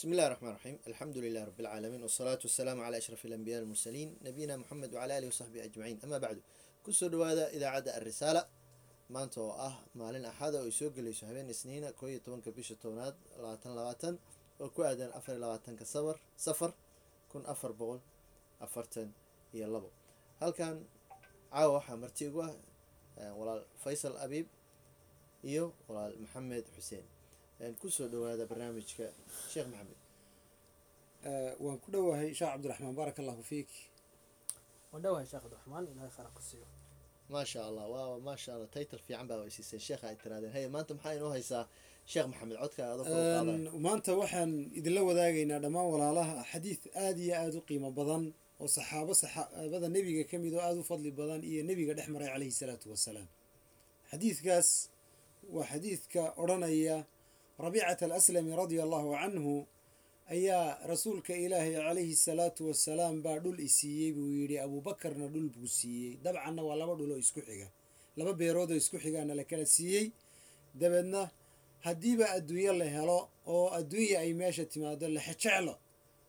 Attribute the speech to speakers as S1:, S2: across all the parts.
S1: بسم الله الرحمن الرحيم الحمد لله رب العالمين والصلاة والسلام على أشرف الأنبياء المرسلين نبينا محمد وعلى آله وصحبه أجمعين أما بعد kusoo dhawaada idaacadda alrisaala maanta oo ah maalin axada oo ay soo gelayso habeen isniina koo iyo tobanka bisha tobnaad labaatan labaatan oo ku aadan afar iyo labaatanka safar safar kun afar boqol afartan iyo labo halkan caawa waxaa marti igu ah walaal ku soo dhawaada barnaamijka sheekh maxamed.
S2: Waan ku dhowahay sheekh cabdiraxmaan baaraka allahu fiik.
S3: Waan dhawahay sheekh cabdiraxmaan ilaahay khayra ku siiyo.
S1: Maasha allah waa maasha allah title fiican baa weysiiseen sheekha ay tiraadeen hey maanta maxaa inoo haysaa? Sheekh maxamed codka
S2: maanta waxaan idinla wadaagaynaa dhammaan walaalaha. Xadiid aada iyo aada u qiimo badan oo saxaabo saxaabada nebiga ka mid oo aada u fadli badan iyo nebiga dhex maray calayhi salaatu wasalaam. Xadiidkaas waa xadiidka odhanaya rabiicata alaslami radia allahu canhu ayaa rasuulka ilaahay calayhi salaatu wasalaam baa dhul i siiyey buu yidhi abuubakarna dhul buu siiyey. Dabcanna waa laba dhul oo isku xiga. Laba beerood oo isku xigaana la kala siiyey. Dabeedna haddiiba adduunyo la helo oo adduunya ay meesha timaado lexejeclo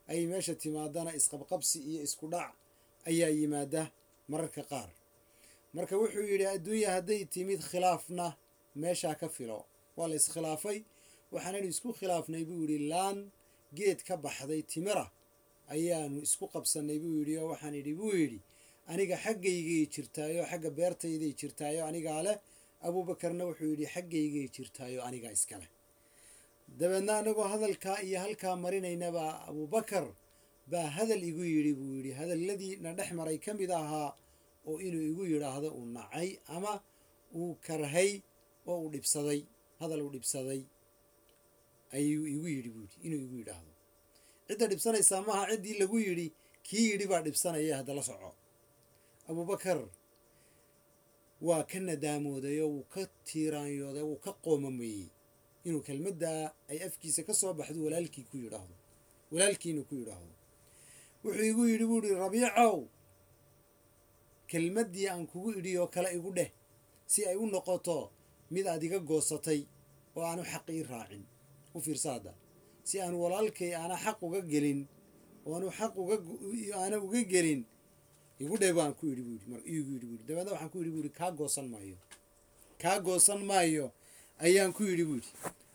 S2: ay meesha timaadana isqabqabsi iyo isku dhac ayaa yimaada mararka qaar. Marka wuxuu yidhi adduunya hadday timid khilaafna meeshaa ka filo. Waa la iskhilaafay waxaanaynu isku khilaafnay buu yidhi laan geed ka baxday timira. Ayaanu isku qabsanay buu yidhi oo waxaan idhi buu yidhi aniga xaggaygay jirtaayo xagga beertayday jirtaayo anigaa leh. Abuubakarna wuxuu yidhi xaggaygay jirtaayo anigaa iskaleh dabeedna anagoo hadalkaa iyo halkaa marinaynabaa abuubakar baa hadal igu yidhi buu yidhi hadalladii na dhex maray ka mid ahaa oo inuu igu yidhaahdo uu nacay ama uu karhay oo uu dhibsaday hadal uu dhibsaday ayuu igu yidhi buu yidhi inuu igu yidhaahdo. Cidda dhibsanaysaa maaha ciddii lagu yidhi kii yidhi baa dhibsanaya haddala soco. Abuubakar waa ka nadaamooday oo wuu ka tiiraanyooday wuu ka qoomameeyey inuu kelmaddaa ay afkiisa ka soo baxdo walaalkii ku yidhaahdo. Walaalkiina ku yidhaahdo. Wuxuu igu yidhi buu ihi rabiicow kelmaddii aan kugu idhi oo kale igu dheh si ay u noqoto mid aad iga goosatay oo aanu xaq ii raacin u fiirsaada si aan walaalkay aana xaq uga gelin oo aanu xaq uga aana uga gelin igu dheh baan ku yidhi buuhi mar igu yidhi buuhi dabeedna waxaan ku yidhi buuhi kaa goosan maayo. Kaa goosan maayo ayaan ku yidhi buuhi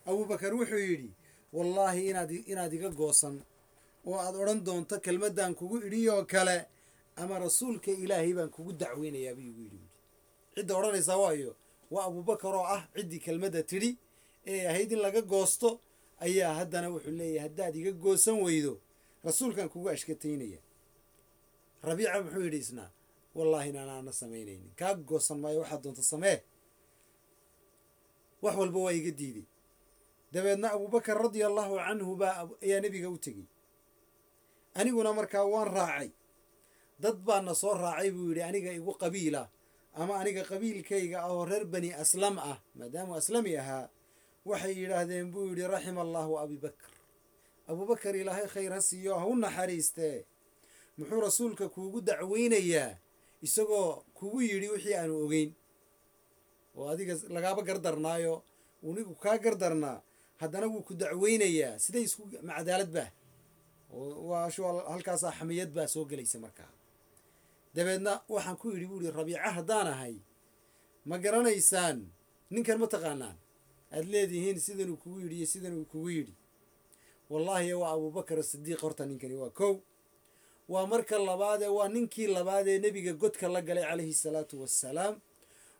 S2: abuubakar wuxuu yidhi wallaahi inaad inaad iga goosan oo aad odhan doonto kelmaddan kugu idhi oo kale ama rasuulka ilaahay baan kugu dacweynayaa buu igu yidhi buuhi cidda odhanaysaa waayo waa abuubakar oo ah ciddii kelmadda tidhi ee ahayd in laga goosto ayaa haddana wuxuu leeyahay haddaad iga goosan weydo rasuulkan kugu ashkataynaya. Rabiica muxuu yidhi isnaa wallaahi inaanaana samaynaynin. Kaa goosan maayo waxaad doonta samee? Wax walba waa iga diiday dabeedna abuubakar radia allahu canhu baa ayaa nebiga u tegey. Aniguna markaa waan raacay. Dad baana soo raacay buu yidhi aniga igu qabiila ama aniga qabiilkayga ah oo reer bani aslam ah maadaamuu aslami ahaa waxay yidhaahdeen buu yidhi raxima allaahu abibakar abuubakar ilaahay khayr ha siiyo ha u naxariistee muxuu rasuulka kuugu dacweynayaa isagoo kugu yidhi wixii aanu ogeyn. Oo adiga lagaaba gardarnaayo unigu kaa gardarnaa haddana wuu ku dacweynayaa. Siday isku macadaalad baa. Waashu halkaasaa xamiyad baa soo gelaysa markaa dabeedna waxaan ku yidhi buu yihi rabiica haddaan ahay ma garanaysaan ninkan ma taqaanaan aada leedihiin sidanuu kugu yidhi iyo sidanuu kugu yidhi. Wallaahi waa abuubakar asidiiq horta ninkani waa kow. Waa marka labaadee waa ninkii labaadee nebiga godka la galay calayhi salaatu wassalaam.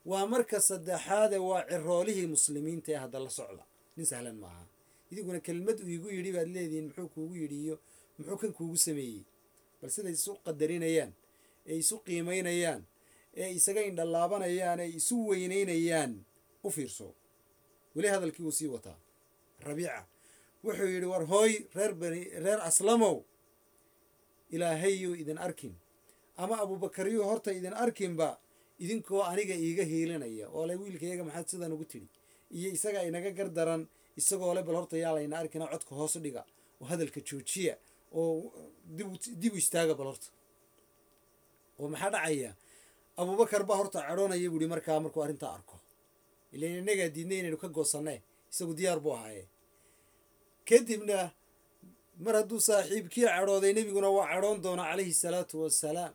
S2: Waa marka saddexaadee waa ciroolihii muslimiinta ee hadda la socda. Nin sahlan maaha. Idinkuna kelmad uu igu yidhi baad leedihiin muxuu kuugu yidhi iyo muxuu kan kuugu sameeyey. Bal siday isu qadarinayaan ee isu qiimaynayaan ee isaga indhalaabanayaan ee isu weynaynayaan. U fiirso weli hadalkii wuu sii wataa. Rabiica wuxuu yidhi war hooy reer bani reer aslamow ilaahayuu idin arkin. Ama abuubakaryu horta idin arkinba idinkoo aniga iiga hiilinaya oo le wiilkayaga maxaad sidan ugu tidhi? Iyo isaga inaga gardaran isagoo le bal horta yaa layna arkina codka hoos dhiga oo hadalka joojiya oo dib u istaaga bal horta. Oo maxaa dhacaya? Abuubakar baa horta cadhoonaya buuhi markaa markuu arrintaa arko ilan inagaa diidnay inaynu ka goosanne isagu diyaar buu ahaaye kadibna mar hadduu saaxiibkii cadhooday nebiguna waa cadhoon doonaa calayhi salaatu wasalaam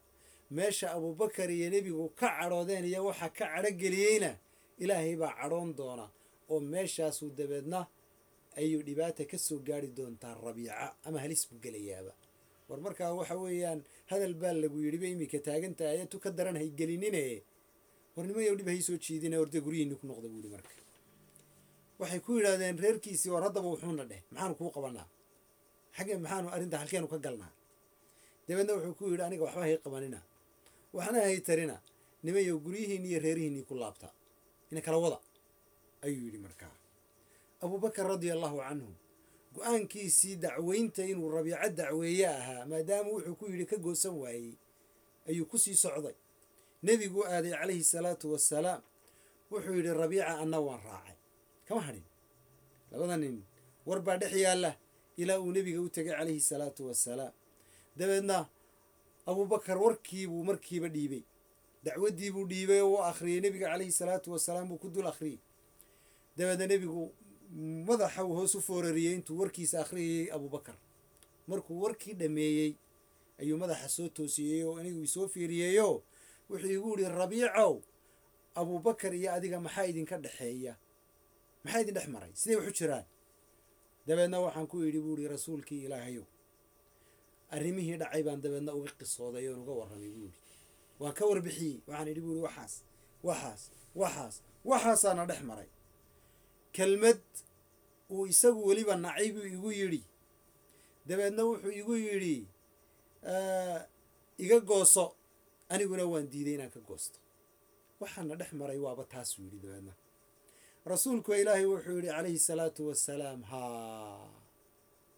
S2: meesha abubakar iyo nebigu ka cadhoodeen iyo waxa ka cadhogeliyeyna ilaahay baa cadhoon doona. Oo meeshaasuu dabeedna ayuu dhibaata ka soo gaari doontaa rabiica ama halis buu gelayaaba. War markaa waxa weeyaan hadal baa lagu yidhiba iminka taagantaha ayatu ka daran haygelinine war nimayow dhib hay soo jiidina orde guryihiinni ku noqda buu yihi marka. Waxay ku yidhaahdeen reerkiisii war haddaba wuxuuna dheh maxaanu kuu qabanaa xagge maxaanu arrinta halkeenu ka galnaa? Dabeedna wuxuu ku yidhi aniga waxba hay qabanina. Waxna hay tarina. Nimayow guryihiinni iyo reerihiinnii ku laabta. Ina kala wada ayuu yidhi markaa abubakar radia allahu canhu go'aankiisii dacweynta inuu rabiico dacweeye ahaa maadaama wuxuu ku yidhi ka goosan waayey ayuu ku sii socday nebigu aaday calayhi salaatu wasalaam wuxuu yidhi rabiica anna waan raacay. Kama hadhin labada nin war baa dhex yaalla ilaa uu nebiga u tegay calayhi salaatu wasalaam dabeedna abubakar warkiibuu markiiba dhiibay. Dacwaddiibuu dhiibay oo u akhriyey. Nebiga calayhi salaatu wasalaam buu ku dul akhriyey. Dabeedna nebigu madaxa uu hoos u foorariyey intuu warkiisa akhriyayey abubakar markuu warkii dhammeeyey ayuu madaxa soo toosiyey oo anigu isoo fiiriyeyo wuxuu igu yihi rabiicow abubakar iyo adiga maxaa idinka dhexeeya? Maxaa idin dhex maray? Siday waxu jiraan. Dabeedna waxaan ku idhi buu ihi rasuulkii ilaahayow arrimihii dhacay baan dabeedna uga qisooday oon uga warramay buu ihi waan ka warbixiyey. Waxaan idhi buu ihi waxaas waxaas waxaas waxaasaana dhex maray. Kelmad uu isagu weliba nacay buu igu yidhi. Dabeedna wuxuu igu yidhi iga gooso aniguna waan diiday inaan ka goosto. Waxaana dhex maray waaba taasuu yidhi dabeedna. Rasuulku ilaahay wuxuu yidhi calayhi salaatu wasalaam haa.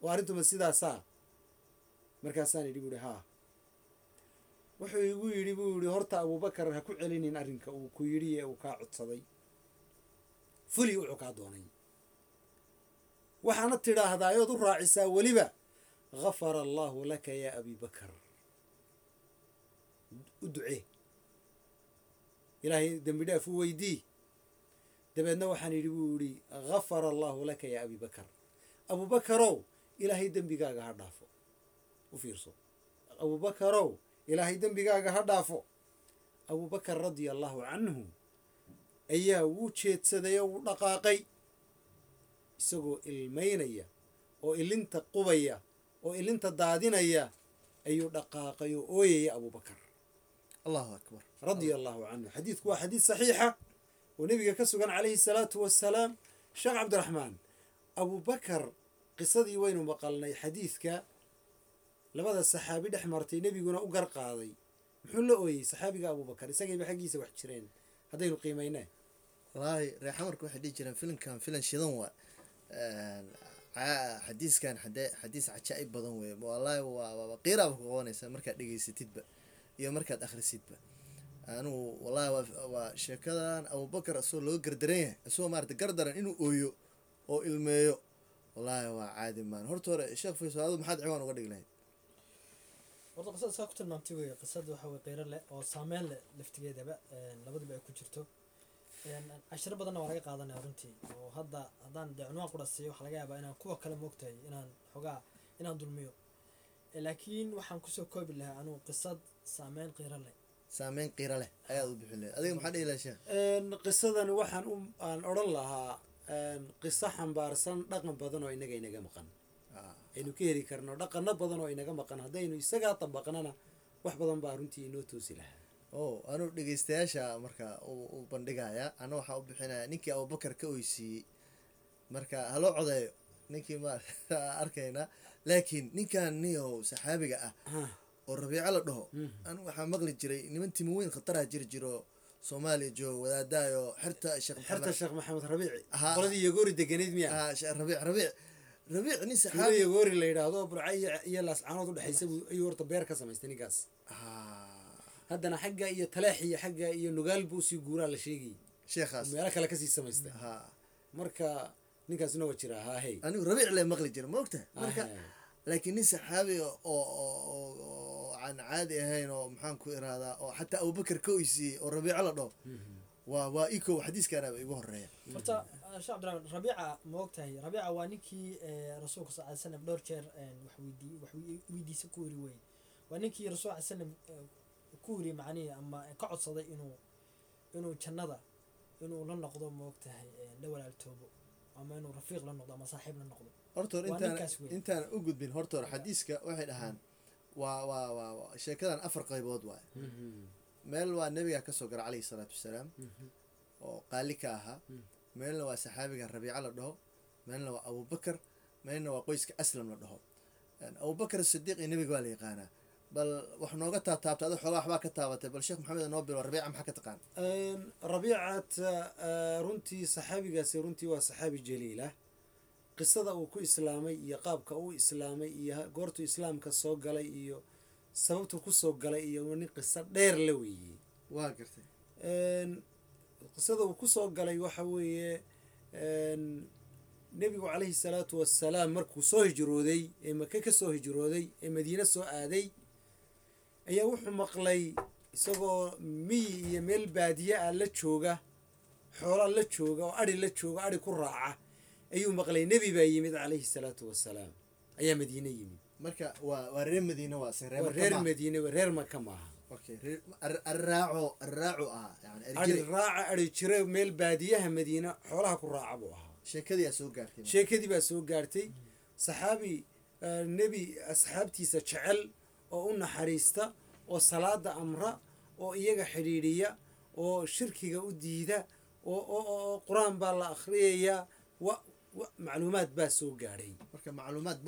S2: Oo arrintuma sidaasaa? Markaasaan idhi buuhi haa. Wuxuu igu yidhi buu yidhi horta abubakar ha ku celinin arrinka uu ku yidhi ee uu kaa codsaday. Fuli wuxuu kaa doonay. Waxaana tidhaahdaa ood u raacisaa weliba. Gafara allaahu laka yaa abi bakar u ducee. Ilaahay dembi u weydii. Dabeedna waxaan yidhi buu yidhi gafara allaahu laka yaa abi bakar. Abubakarow ilaahay dembigaaga ha dhaafo. U fiirso. Abubakarow ilaahay dembigaaga ha dhaafo. Abubakar radia allaahu canhu ayaa wuu jeedsaday oo wuu dhaqaaqay isagoo ilmaynaya oo ilinta qubaya oo ilinta daadinaya ayuu dhaqaaqay oo ooyaya abubakar
S1: allahu akbar.
S2: Radia allahu canhu xadiidku waa xadiid saxiixa oo nebiga ka sugan calayhi salaatu wasalaam sheekh cabdiraxmaan abubakar qisadii waynu maqalnay xadiidka labada saxaabi dhex martay nebiguna u gar qaaday. Muxuu la ooyey saxaabiga abubakar isagayba xaggiisa wax jireen? Haddaynu qiimaynaa
S1: wallaahi reexamarka waxay dhihi jireen filimkan filan shidan waa xadiiskan xadiis cajaa'ib badan wey wallaahi waa qiiraaba ku qabanaysaa markaad dhegeysatidba iyo markaad akhrisidba. Anugu wallahi waa sheekadan abubakar asagoo loo gardaran yahay isagoo maarata gardaran inuu ooyo oo ilmeeyo. Wallaahi waa caadi maan. Horta hore sheekh faysal adu maxaad ciwaan uga dhigi lahayd?
S3: Horta qisada saa ku tilmaamtay wey qisada waxa weye qeyro leh oo saameyn leh laftigeedaba labadiba ay ku jirto. Cashiro badanna waa laga qaadanaya runtii. Oo hadda haddaan dee cunwaan qura waxaa laga yaabaa inaan kuwa kale moogtahay inaan xogaa inaan dulmiyo. Laakiin waxaan ku soo koobi lahaa anugu qisad saameyn qiiro leh.
S1: Saameyn qiiro leh ayaad u bixin lahayd adiga maxaa dhihi lahay sheekh
S2: qisadan waxaan u aan odhan lahaa qiso xambaarsan dhaqan badan oo inaga inaga maqan. Aynu ka heli karno dhaqano badan oo inaga maqan. Haddaynu isagaa dabaqnana wax badan baa runtii inoo toosi lahaa.
S1: O anuu dhegeystayaasha marka u bandhigaya ana waxaa u bixinaya ninkii abubakar ka oysiiyey marka haloo codeeyo. Ninkii ma arkayna. Laakiin ninkan niyow saxaabiga ah oo rabiico la dhaho. Anu waxaa maqli jiray niman timo weyn khataraa jiri jiro soomaaliya jooga wadaadaayo xerta sheekh
S2: xerta sheekh maxamed rabiici. Qoladii yagoori deganeyd miya.
S1: Rabiic rabiic. Rabiic nin saxaabi.
S2: Yagoori la yidhaahdo burca iyo laascaanood udhexaysa ayuu horta beer ka samaystay ninkaas. Haddana xagga iyo taleex iyo xagga iyo nugaal buu sii guuraa la sheegayay
S1: sheekhaas.
S2: Meelo kale ka sii
S1: samaystay.
S2: Marka ninkaasna waa jiraa haa hey.
S1: Anigu rabiic le maqli jira ma ogtahay marka laakiin nin saxaabi oo aan caadi ahayn oo maxaan ku iraadaa oo xataa abubakar ka oysiiyey oo rabiico la dhaho waa waa ikow xadiiskaanaaba igu horreeya
S3: horta sheekh cabdiraxmaan rabiica ma ogtahay. Rabiica waa ninkii eh, rasuulka sal ly slam dhowr jeer eh, wax weydiisa ku weri weye waa ninkii rasuulka sal slam ku weri macnihi ama ka codsaday inuu inuu jannada inuu la noqdo ma ogtahay eh, la walaaltoobo ama inuu rafiiq la noqdo ama saaxiib la noqdo.
S1: Horta intaan intaan u gudbin horta xadiiska waxay dhahaan waa waa waa sheekadan afar qaybood waaye meel waa nebiga ka soo gara calayhi salaatu wasalaam. Oo qaali ka ahaa. Meelna waa saxaabiga rabiica la dhaho. Meelna waa abubakar meelna waa qoyska aslam la dhaho. Abubakar sidiiq iyo nebiga waa la yaqaanaa. Bal wax nooga taabtaabta ado xoogaa waxbaa ka taabatay bal sheekh maxamed noo bilo rabiica maxaa ka taqaan?
S2: Rabiicat eh, runtii saxaabigaasi runtii waa saxaabi jaliilah qisada uu ku islaamay iyo qaabka uu islaamay iyo goortuu islaamka soo galay iyo sababtuu ku soo galay iyo nin qiso dheer la weeyey.
S1: Waa gartay
S2: qisada uu ku soo galay waxa weeye nebigu calayhi salaatu wassalaam markuu soo hijrooday ee maka ka soo hijrooday ee madiine soo aaday ayaa wuxuu maqlay isagoo miyi iyo meel baadiye ah la jooga xoola la jooga oo adhi la jooga adhi ku raaca ayuu maqlay nebi baa yimid calayhi salaatu wassalaam. Ayaa madiine yimid.
S1: Marka waa reer madiine waa
S2: reer madiine reer maka maaha. Raaca adhi jire meel baadiyaha madiina xoolaha ku raaca buu ahaa.
S1: Sheekadii
S2: baa soo gaartay. Saxaabi nebi asxaabtiisa jecel oo u naxariista oo salaada amra oo iyaga xidhiidhiya oo shirkiga u diida oo qur'aan baa la akhriyayaa macluumaad baa soo gaadhay.
S1: Marka macluumaad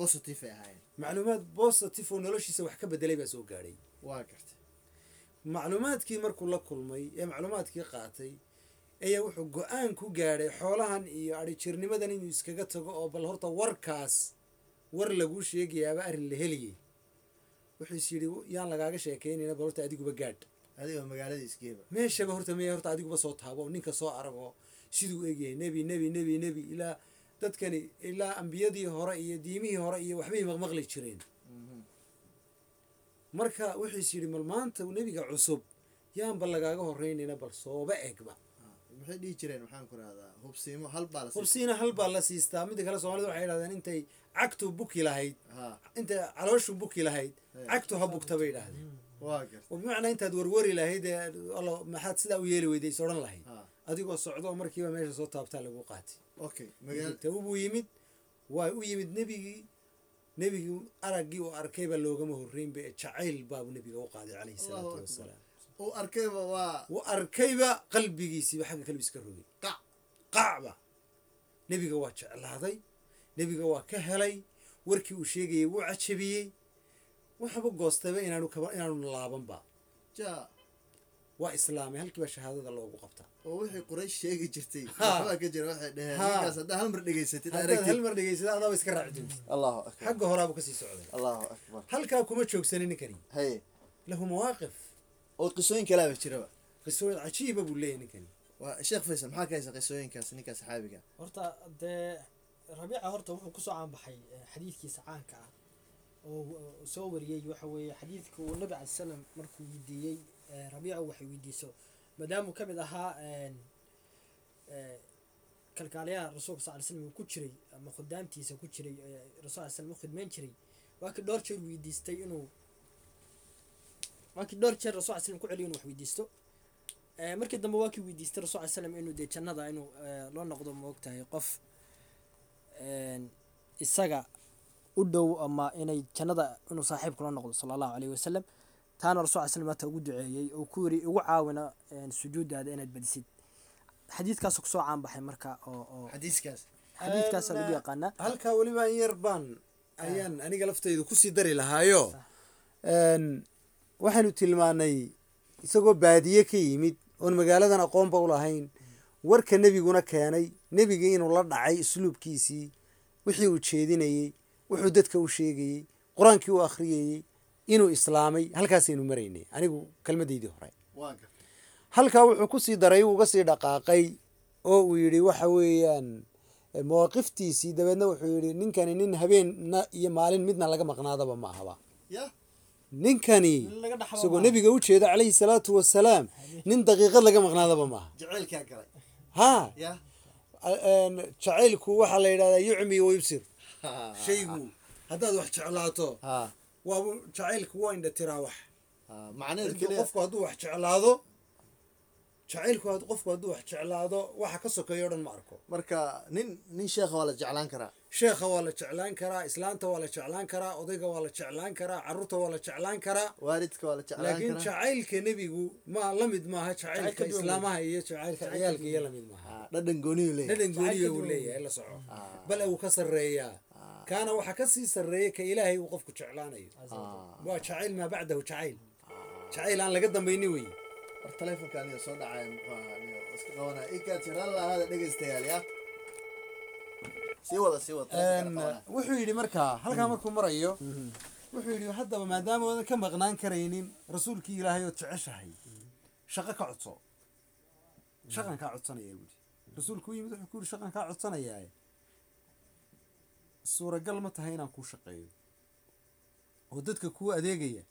S1: ay ahaayeen.
S2: Macluumaad positive oo noloshiisa wax ka bedelay baa soo gaadhay.
S1: Waa gartay
S2: macluumaadkii markuu la kulmay ee macluumaadkii qaatay ayaa wuxuu go'aan ku gaadhay xoolahan iyo adhijirnimadan inuu iskaga tago oo bal horta warkaas war laguu sheegayaaba arrin la heliyey wuxuu is yidhi yaan lagaaga sheekaynayna bal horta adiguba gaadh.
S1: Adigoo magaalada isgeeba
S2: meeshaba horta maya horta adiguba soo taabo oo ninka soo arago siduu egyahay nebi nebi nebi nebi ilaa dadkani ilaa ambiyadii hore iyo diimihii hore iyo waxbay maqmaqli jireen. Marka wuxuu is yidhi mal maanta nebiga cusub yaanba lagaaga horeynayna bal sooba egba.
S1: Siistay.
S2: hubsiina hal baa la siistaa. Midda kale soomaalida waxay yidhahdeen intay cagtu buki lahayd
S1: ha
S2: intay calooshu buki lahayd
S1: Hey.
S2: cagtu ha bugta bay
S1: gartay
S2: oo bimacnaa intaad warwari lahayd ee maxaad sidaa u yeeli weyday is odhan lahayd.
S1: Ha
S2: adigoo socdo oo markiiba meesha soo taabtaa lagu qaatay.
S1: Okay magaal
S2: tabu buu yimid waa u yimid nebigii nebigii araggii uu arkayba loogama horreynba ee jacayl baabuu nebiga u qaaday
S1: Allahu
S2: salaatu wasalaam
S1: uu arkayba
S2: qalbigiisiiba xagga kalbi iska rogay.
S1: Qac.
S2: Qacba. Nebiga waa jeclaaday nebiga waa ka helay warkii uu sheegayay wuu cajabiyey. Waxba goostayba inaanu inaanu laabanba.
S1: Ja
S2: waa islaamay halkiiba shahaadada loogu qabtaa
S1: oo wixii quraysh sheegi jirtay. Waxbaa ka jira waxay dheheen ninkaas haddaa hal mar aragtid.
S2: hal mar dhegaysada adaaba iska raaci
S1: allahu akbar.
S2: Xagga horaabuu ka sii socday.
S1: Allahu akbar.
S2: Halkaa kuma joogsanin ninkani.
S1: Haye
S2: lahu mawaaqif.
S1: Oo qisooyin kalaaba jiraba.
S2: Qisooyin cajiiba buu leeyahay ninkani.
S1: Waa sheekh faysal maxaa ka haysa qisooyinkaas ninka saxaabiga?
S3: Horta dee rabiica horta wuxuu ku soo caanbaxay eh, xadiidkiisa caanka ah. Oo oo soo wariyey waxa weeye xadiidka uu nabi cali salam markuu weydiiyey eh, rabiica waxay weydiiso maadaamuu ka mid ahaa een, kalkaaliyaha rasuulka sal ly slam uu ku jiray ama khudaamtiisa ku jiray rasul ly slam u khidmeyn jiray. Waa kii dhowr jeer weydiistay inuu waa kii dhowr jeer rasul ly slam ku celiyo inuu wax weydiisto. Markii dambe waa kii weydiistay rasul ly slam inuu dee jannada inuu loo noqdo maogtahay qof isaga u dhow ama inay jannada inuu saaxiibka loo noqdo sala allahu aleyhi wasalam taana rasul hata ugu duceeyey oo ku yiri igu caawina sujuudaada inaad badisid. Xadiidkaasoo ku soo caanbaxay marka oo xadiidkaasaa lagu yaqaanaa.
S2: halkaa weliba in yar baan ayaan aniga laftaydu ku sii dari lahaayo. Waxaynu tilmaanay isagoo baadiye ka yimid oon magaaladan aqoonba u lahayn. Warka nebiguna keenay nebigii inuu la dhacay isluubkiisii wixii uu jeedinayey wuxuu dadka u sheegayey qur'aankii u akhriyayey inuu islaamay halkaasaynu maraynay anigu kelmadaydii hore. Halkaa wuxuu ku sii daray uga sii dhaqaaqay oo uu yidhi waxa weeyaan eh, mawaaqiftiisii dabeedna wuxuu yidhi ninkani nin habeenna iyo maalin midna laga maqnaadaba ma ahaba ninkani isagoo nebiga u jeeda calayhi salaatu wasalaam nin daqiiqad laga maqnaadaba maaha ha! Jacaylku waxaa la yidhahdaa yucmi wayubsir shaygu haddaad wax jeclaato
S1: ha
S2: waa jacaylku waa indha tiraa wax.
S1: Keliya
S2: qofku hadduu wax jeclaado jacaylku qofku hadduu wax jeclaado waxa ka sokeeyo o dhan ma arko.
S1: Marka nin nin sheekha waa la jeclaan karaa.
S2: Sheekha waa la jeclaan karaa islaanta waa la jeclaan karaa odayga waa la jeclaan karaa carruurta waa la jeclaan karaa.
S1: Waalidka waa la jeclaan
S2: laakiin
S1: karaa
S2: jacaylka nebigu ma la mid maaha jacaylka islaamaha iyo jacaylka ciyaalka iyo la mid maaha.
S1: Ha, dhadhan gooniyu leeyahay.
S2: Dhadhan gooniya
S3: ka
S2: uu leeyahay la soco.
S1: Ah.
S2: bal uu ka sarreeyaa kaana waxaa ka sii sarreeya ka ilaahay uu qofku jeclaanayo.
S1: Ah.
S2: waa jacayl maa bacdahu jacayl. Jacayl aan laga dambaynin wey
S1: war taleefonka aniga soo dhacaya muxuu ahaa iska qabanaya ikaad jiraan lahaada dhegaystayaal ya? Sii wada sii wada
S2: wuxuu yidhi markaa halkaa markuu marayo wuxuu yidhi haddaba maadaama oodan ka maqnaan karaynin rasuulkii ilaahay ood jeceshahay shaqo ka codso. Shaqan kaa codsanaya buuri rasuulku u yimid wuxuu ku yidhi shaqan kaa codsanayaa suuragal ma tahay inaan kuu shaqeeyo? Oo dadka kuu adeegaya?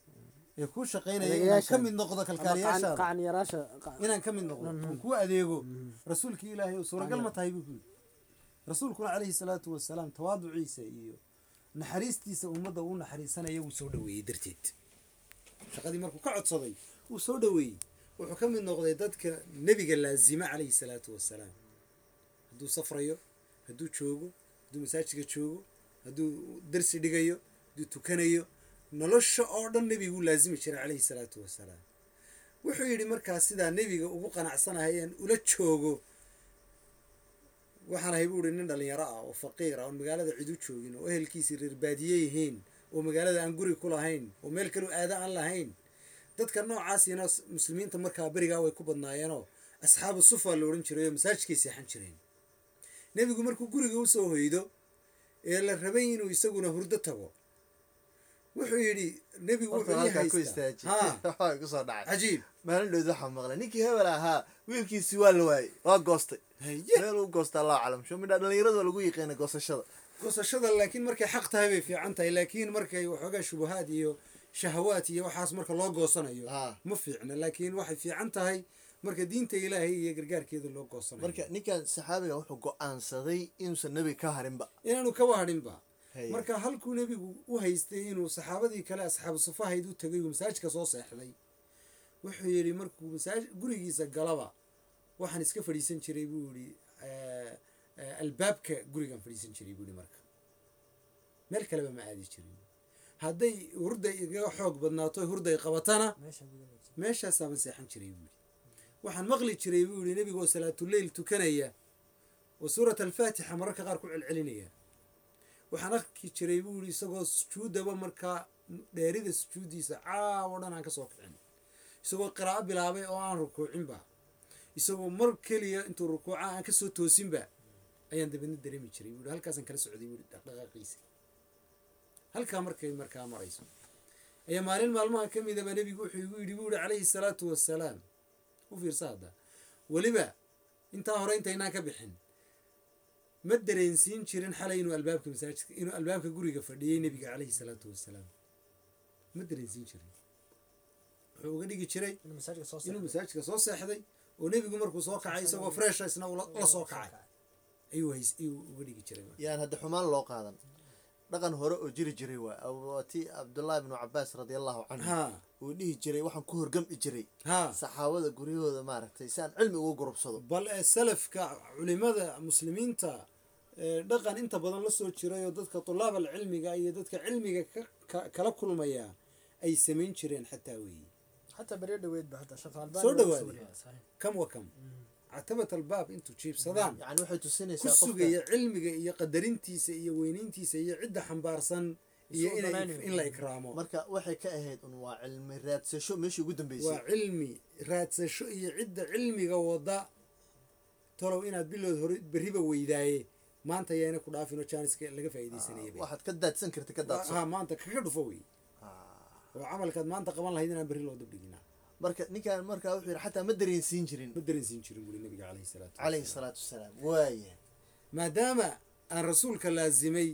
S2: Ee kuu shaqaynaya inaan ka mid noqdo kalkaaliyaashaada inaan ka mid noqdo. Oon kuu adeego. Rasuulkii ilaahay suuragal ma tahay buu ku yidhi. Rasuulkuna calayhi salaatu wasalaam tawaaduciisa iyo naxariistiisa ummadda uu naxariisanaya wuu soo dhaweeyey darteed. Shaqadii markuu ka codsaday wuu soo dhaweeyey wuxuu ka mid noqday dadka nebiga laazima calayhi salaatu wasalaam. Hadduu safrayo hadduu joogo hadduu masaajidka joogo hadduu darsi dhigayo hadduu tukanayo nolosha oo dhan nebiguu laazimi jiray calayhi salaatu wasalaam. Wuxuu yidhi markaas sidaa nebiga ugu qanacsanahayeen ula joogo. Waxaan ahay buu ihi nin dhalinyaro ah oo faqiir ah oon magaalada cid u joogin oo ehelkiisii reer baadiye yihiin oo magaalada aan guri ku lahayn oo meel kaloo aada aan lahayn. Dadka noocaasina s- muslimiinta markaa berigaa way ku badnaayeenoo asxaabu sufa la odhan jiray oo masaajidkay seexan jireen nebigu markuu guriga u soo hoydo ee la rabay inuu isaguna hurdo tago wuxuu yidhi nebigu
S1: maalin dhood waxaa maqlay. Ninkii hebel ahaa wiilkiisii waa la waayey waa goostay. Meel uu goosta allahu aclam. Sho midha dhalinyarada waa lagu yiqiina goosashada.
S2: Goosashada laakiin markay xaq tahay bay fiican tahay laakiin markay waxoogaa shubahaad iyo shahawaad iyo waxaas marka loo goosanayo ma fiicna. Laakiin waxay fiican tahay marka diinta ilaahay iyo gargaarkeeda loo goosanayo.
S1: Marka ninkan saxaabiga wuxuu go'aansaday inuusan nebiga ka harinba.
S2: Inaanu kaba hadhinba
S1: Haye.
S2: marka halkuu nebigu u haystay inuu saxaabadii kale asxaabu sufahayd u tagay uu masaajidka soo seexday wuxuu yidhi markuu masaaj gurigiisa galaba waxaan iska fadhiisan jiray buu yidhi. Albaabka gurigaan fadhiisan jiray buu yidhi marka. Meel kaleba ma aadi jirin. Hadday hurday igaga xoog badnaato hurday qabatana
S3: meesha gudaheeda.
S2: meeshaasaaban seexan jiray buu yidhi waxaan maqli jiray buu yidhi nebiga oo salaatuleyl tukanaya oo suurat alfaatixa mararka qaar ku celcelinaya. Waxaan arki jiray buu yidhi isagoo sujuudaba markaa dheerida sujuuddiisa caawo dhan aan ka soo kicin. Isagoo qiraa'o bilaabay oo aan rukuucinba isagoo mar keliya intuu rukuuca aan ka soo toosinba ayaan dabadna dareemi jiray buu halkaasaan kala socday buu dhaqdhaqaaqiisa halkaa markay markaa marayso. Ayaa maalin maalmaha ka midaba nebigu wuxuu igu yidhi buu yihi calayhi salaatu wassalaam u fiirsa hadda weliba intaa hore intaynaan ka bixin ma dareensiin jirin xalay inuu albaabka masaajidka inuu albaabka guriga fadhiyey nebiga calayhi salaatu wassalaam. Ma dareensiin jirin. Wuxuu uga dhigi jiray
S3: inuu masaajidka soo
S2: seexday. oo nebigu markuu soo kacay isagoo fresha isna ula la soo kacay. ayuu hays ayuu uga dhigi jiray
S1: yaan hadda xumaan loo qaadan dhaqan hore oo jiri jiray waay waa ti cabdullaahi bnu cabaas radia allahu canhu
S2: ha.
S1: Uu dhihi jiray waxaan ku horgami jiray
S2: ha.
S1: saxaabada guryahooda maaragtay si aan cilmi ugu gurubsado.
S2: Bal ee salafka culimada muslimiinta ee dhaqan inta badan la soo jiray oo dadka tulaab alcilmiga iyo dadka cilmiga ka- ka- kala kulmaya ay samayn jireen xataa weeye.
S3: Xataa ba hadda
S2: Soo.
S3: Saxiix.
S2: kam wa kam catabat albaab intuu jiibsadaan. Ku sugaya cilmiga iyo qadarintiisa iyo weynayntiisa iyo cidda xambaarsan iyo in la ikraamo.
S1: Marka waxay ka ahayd un waa cilmi raadsasho meeshii ugu
S2: waa
S1: dambeysay
S2: cilmi raadsasho iyo cidda cilmiga wada. Talow inaad bilood hore berriba weydaaye. Maanta ayaana ku dhaafin oo jaaniska laga faa'iidaysanaya bay.
S1: waxaad ka daadsan karta ka daadsan
S2: ha maanta kaga dhufo wey. Oo camalkaad maanta qaban lahayd inaan berri loo dabdhiginaa
S1: marka ninkan markaa wuxuu yidhi xataa ma dareensiin jirin.
S2: Ma dareensiin jirin buri nabiga calayhi salaatu
S1: calayhi salaatu wasalaam waaya
S2: maadaama aan rasuulka laazimay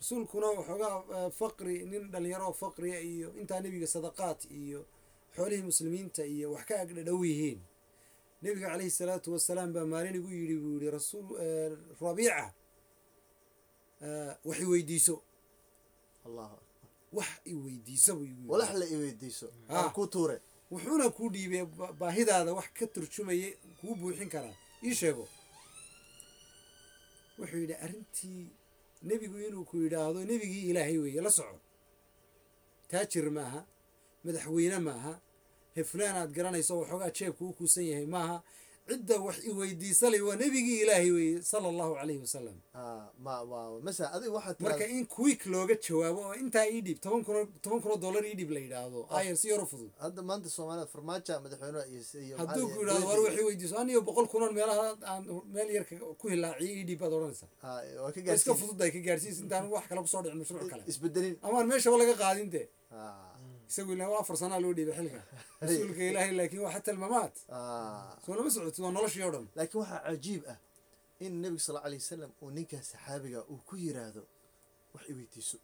S2: rasuulkuna waxoogaa eh, faqri nin dhalinyaro faqriya iyo intaa nebiga sadaqaad iyo xoolihii muslimiinta iyo wax ka agdhadhow yihiin. Nebiga calayhi salaatu wasalaam baa maalin igu yidhi buu yihi rasuul rabiica wax i weydiiso.
S1: Allahu
S2: wax i weydiiso buu igu yidhi.
S1: Walax la i weydiiso.
S2: Ah.
S1: aan ku tuure
S2: wuxuuna kuu dhiibay ba- baahidaada wax ka turjumaya kuu buuxin karaa. Ii sheego. Wuxuu yidhi arrintii nebigu inuu ku yidhaahdo nebigii ilaahay weeye la soco. Taajir maaha madaxweyne maaha heflaan aad garanayso waxoogaa jeebka u kuusan yahay maaha cidda wax i weydiisalay waa nebigii ilaahay weeye sala allahu calayhi wasalam
S1: Ah,
S2: marka in quick looga jawaabo oo intaa ii dhiib toban kun oo- toban kun oo dollar ii dhiib la yidhaahdo. Ayar si yaro fudud. Hadduu ku yidhahdo war waxay weydiiso aniyo boqol kunoon meelaha aan meel yarka ku hilaaciyay ii dhiib baad odhanaysaa
S1: Ah,
S2: iska fudud ay ka gaarsiis intaan wax kale ku soo dhicin mashruuc kale. amaan meeshaba laga qaadin dee.
S1: Ah,
S2: isagu ilaa waa afar sanaa loo dhiibay xilka. Rasuulka ilaahay laakiin waa xataa almamaat
S1: ah.
S2: soo lama socotid waa noloshii oo dhan.
S1: Laakiin waxaa cajiib ah in nebiga sal alay wasalam uu ninkaa saxaabiga uu ku yiraahdo wax i weydiiso.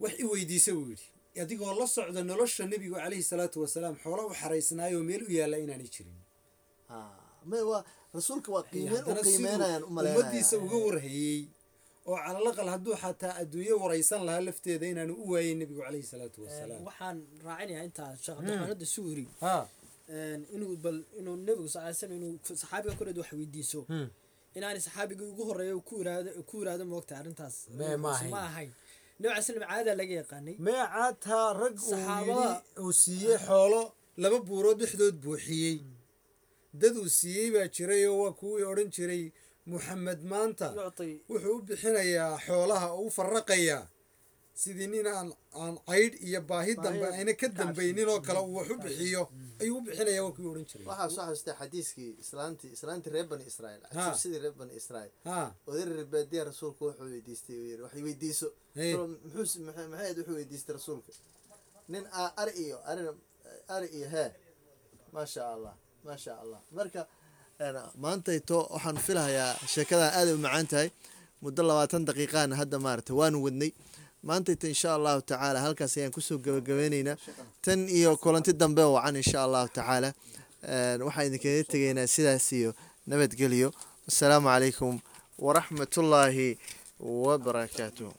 S2: Wax i weydiisa buu yidhi. Adigoo la socda nolosha nebigu calayhi salaatu wasalaam xoolo u xaraysnaayoo meel u yaalla inaanay jirin.
S1: Ah, rasuulka waa qiimeyn u
S2: haddana
S1: qiimeynayaan
S2: siduu
S1: u malaynaya
S2: ummadiisa uga warhayey oo calalaqal hadduu xataa adduunyo waraysan lahaa lafteeda inaanu u waayeyn nebigu calayhi salaatu wasalaam.
S3: waxaan raacinayaa intaa sheekh cabdiraxmaanada suuri
S2: ha.
S3: Inuu bal inuu nebigu sal slam inuu saxaabiga koreed wax weydiiso. Inaanay saxaabigii ugu horreeya ku iraado ku iraado moogta arrintaas.
S2: Mee ma ahayn.
S3: nebi cali slam caadaa laga yaqaanay.
S2: Meecaataa rag uu
S3: Saxaabada-
S2: uu siiyey xoolo laba buurood dhexdood buuxiyey. Dad uu siiyey baa jiray oo waa kuwii odhan jiray muxamed maanta wuxuu u bixinayaa xoolaha oo u faraqayaa sidii nin aan aan caydh iyo baahi dambe ayna ka dambaynin oo kale uu wax u bixiyo ayuu u bixinayaa waa kuwii odhan jiray.
S1: Waxaa soo xasuustay xadiiskii islaantii islaantii reer bani israa'iil.
S2: Ha.
S1: sidii reer bani israa'iil. Oday reer baadiya rasuulku wuxuu weydiistay uu yidhi wax weydiiso. Muxuu maxay maxay ahayd wuxuu weydiistay rasuulka. Nin a- ari iyo arina ari iyo hee maasha allah maasha allah. Marka maantayto waxaan filahayaa sheekadan aaday u macaan tahay. Muddo labaatan daqiiqaana hadda maarata waanu wadnay. Maantayto insha allahu tacaala halkaas ayaan ku soo gabagabeyneynaa tan iyo kulanti dambe wacan insha allahu tacaala. Waxaan idinkaga tegaynaa sidaas iyo nabadgelyo. Asalaamu calaykum waraxmatullaahi wabarakaatuh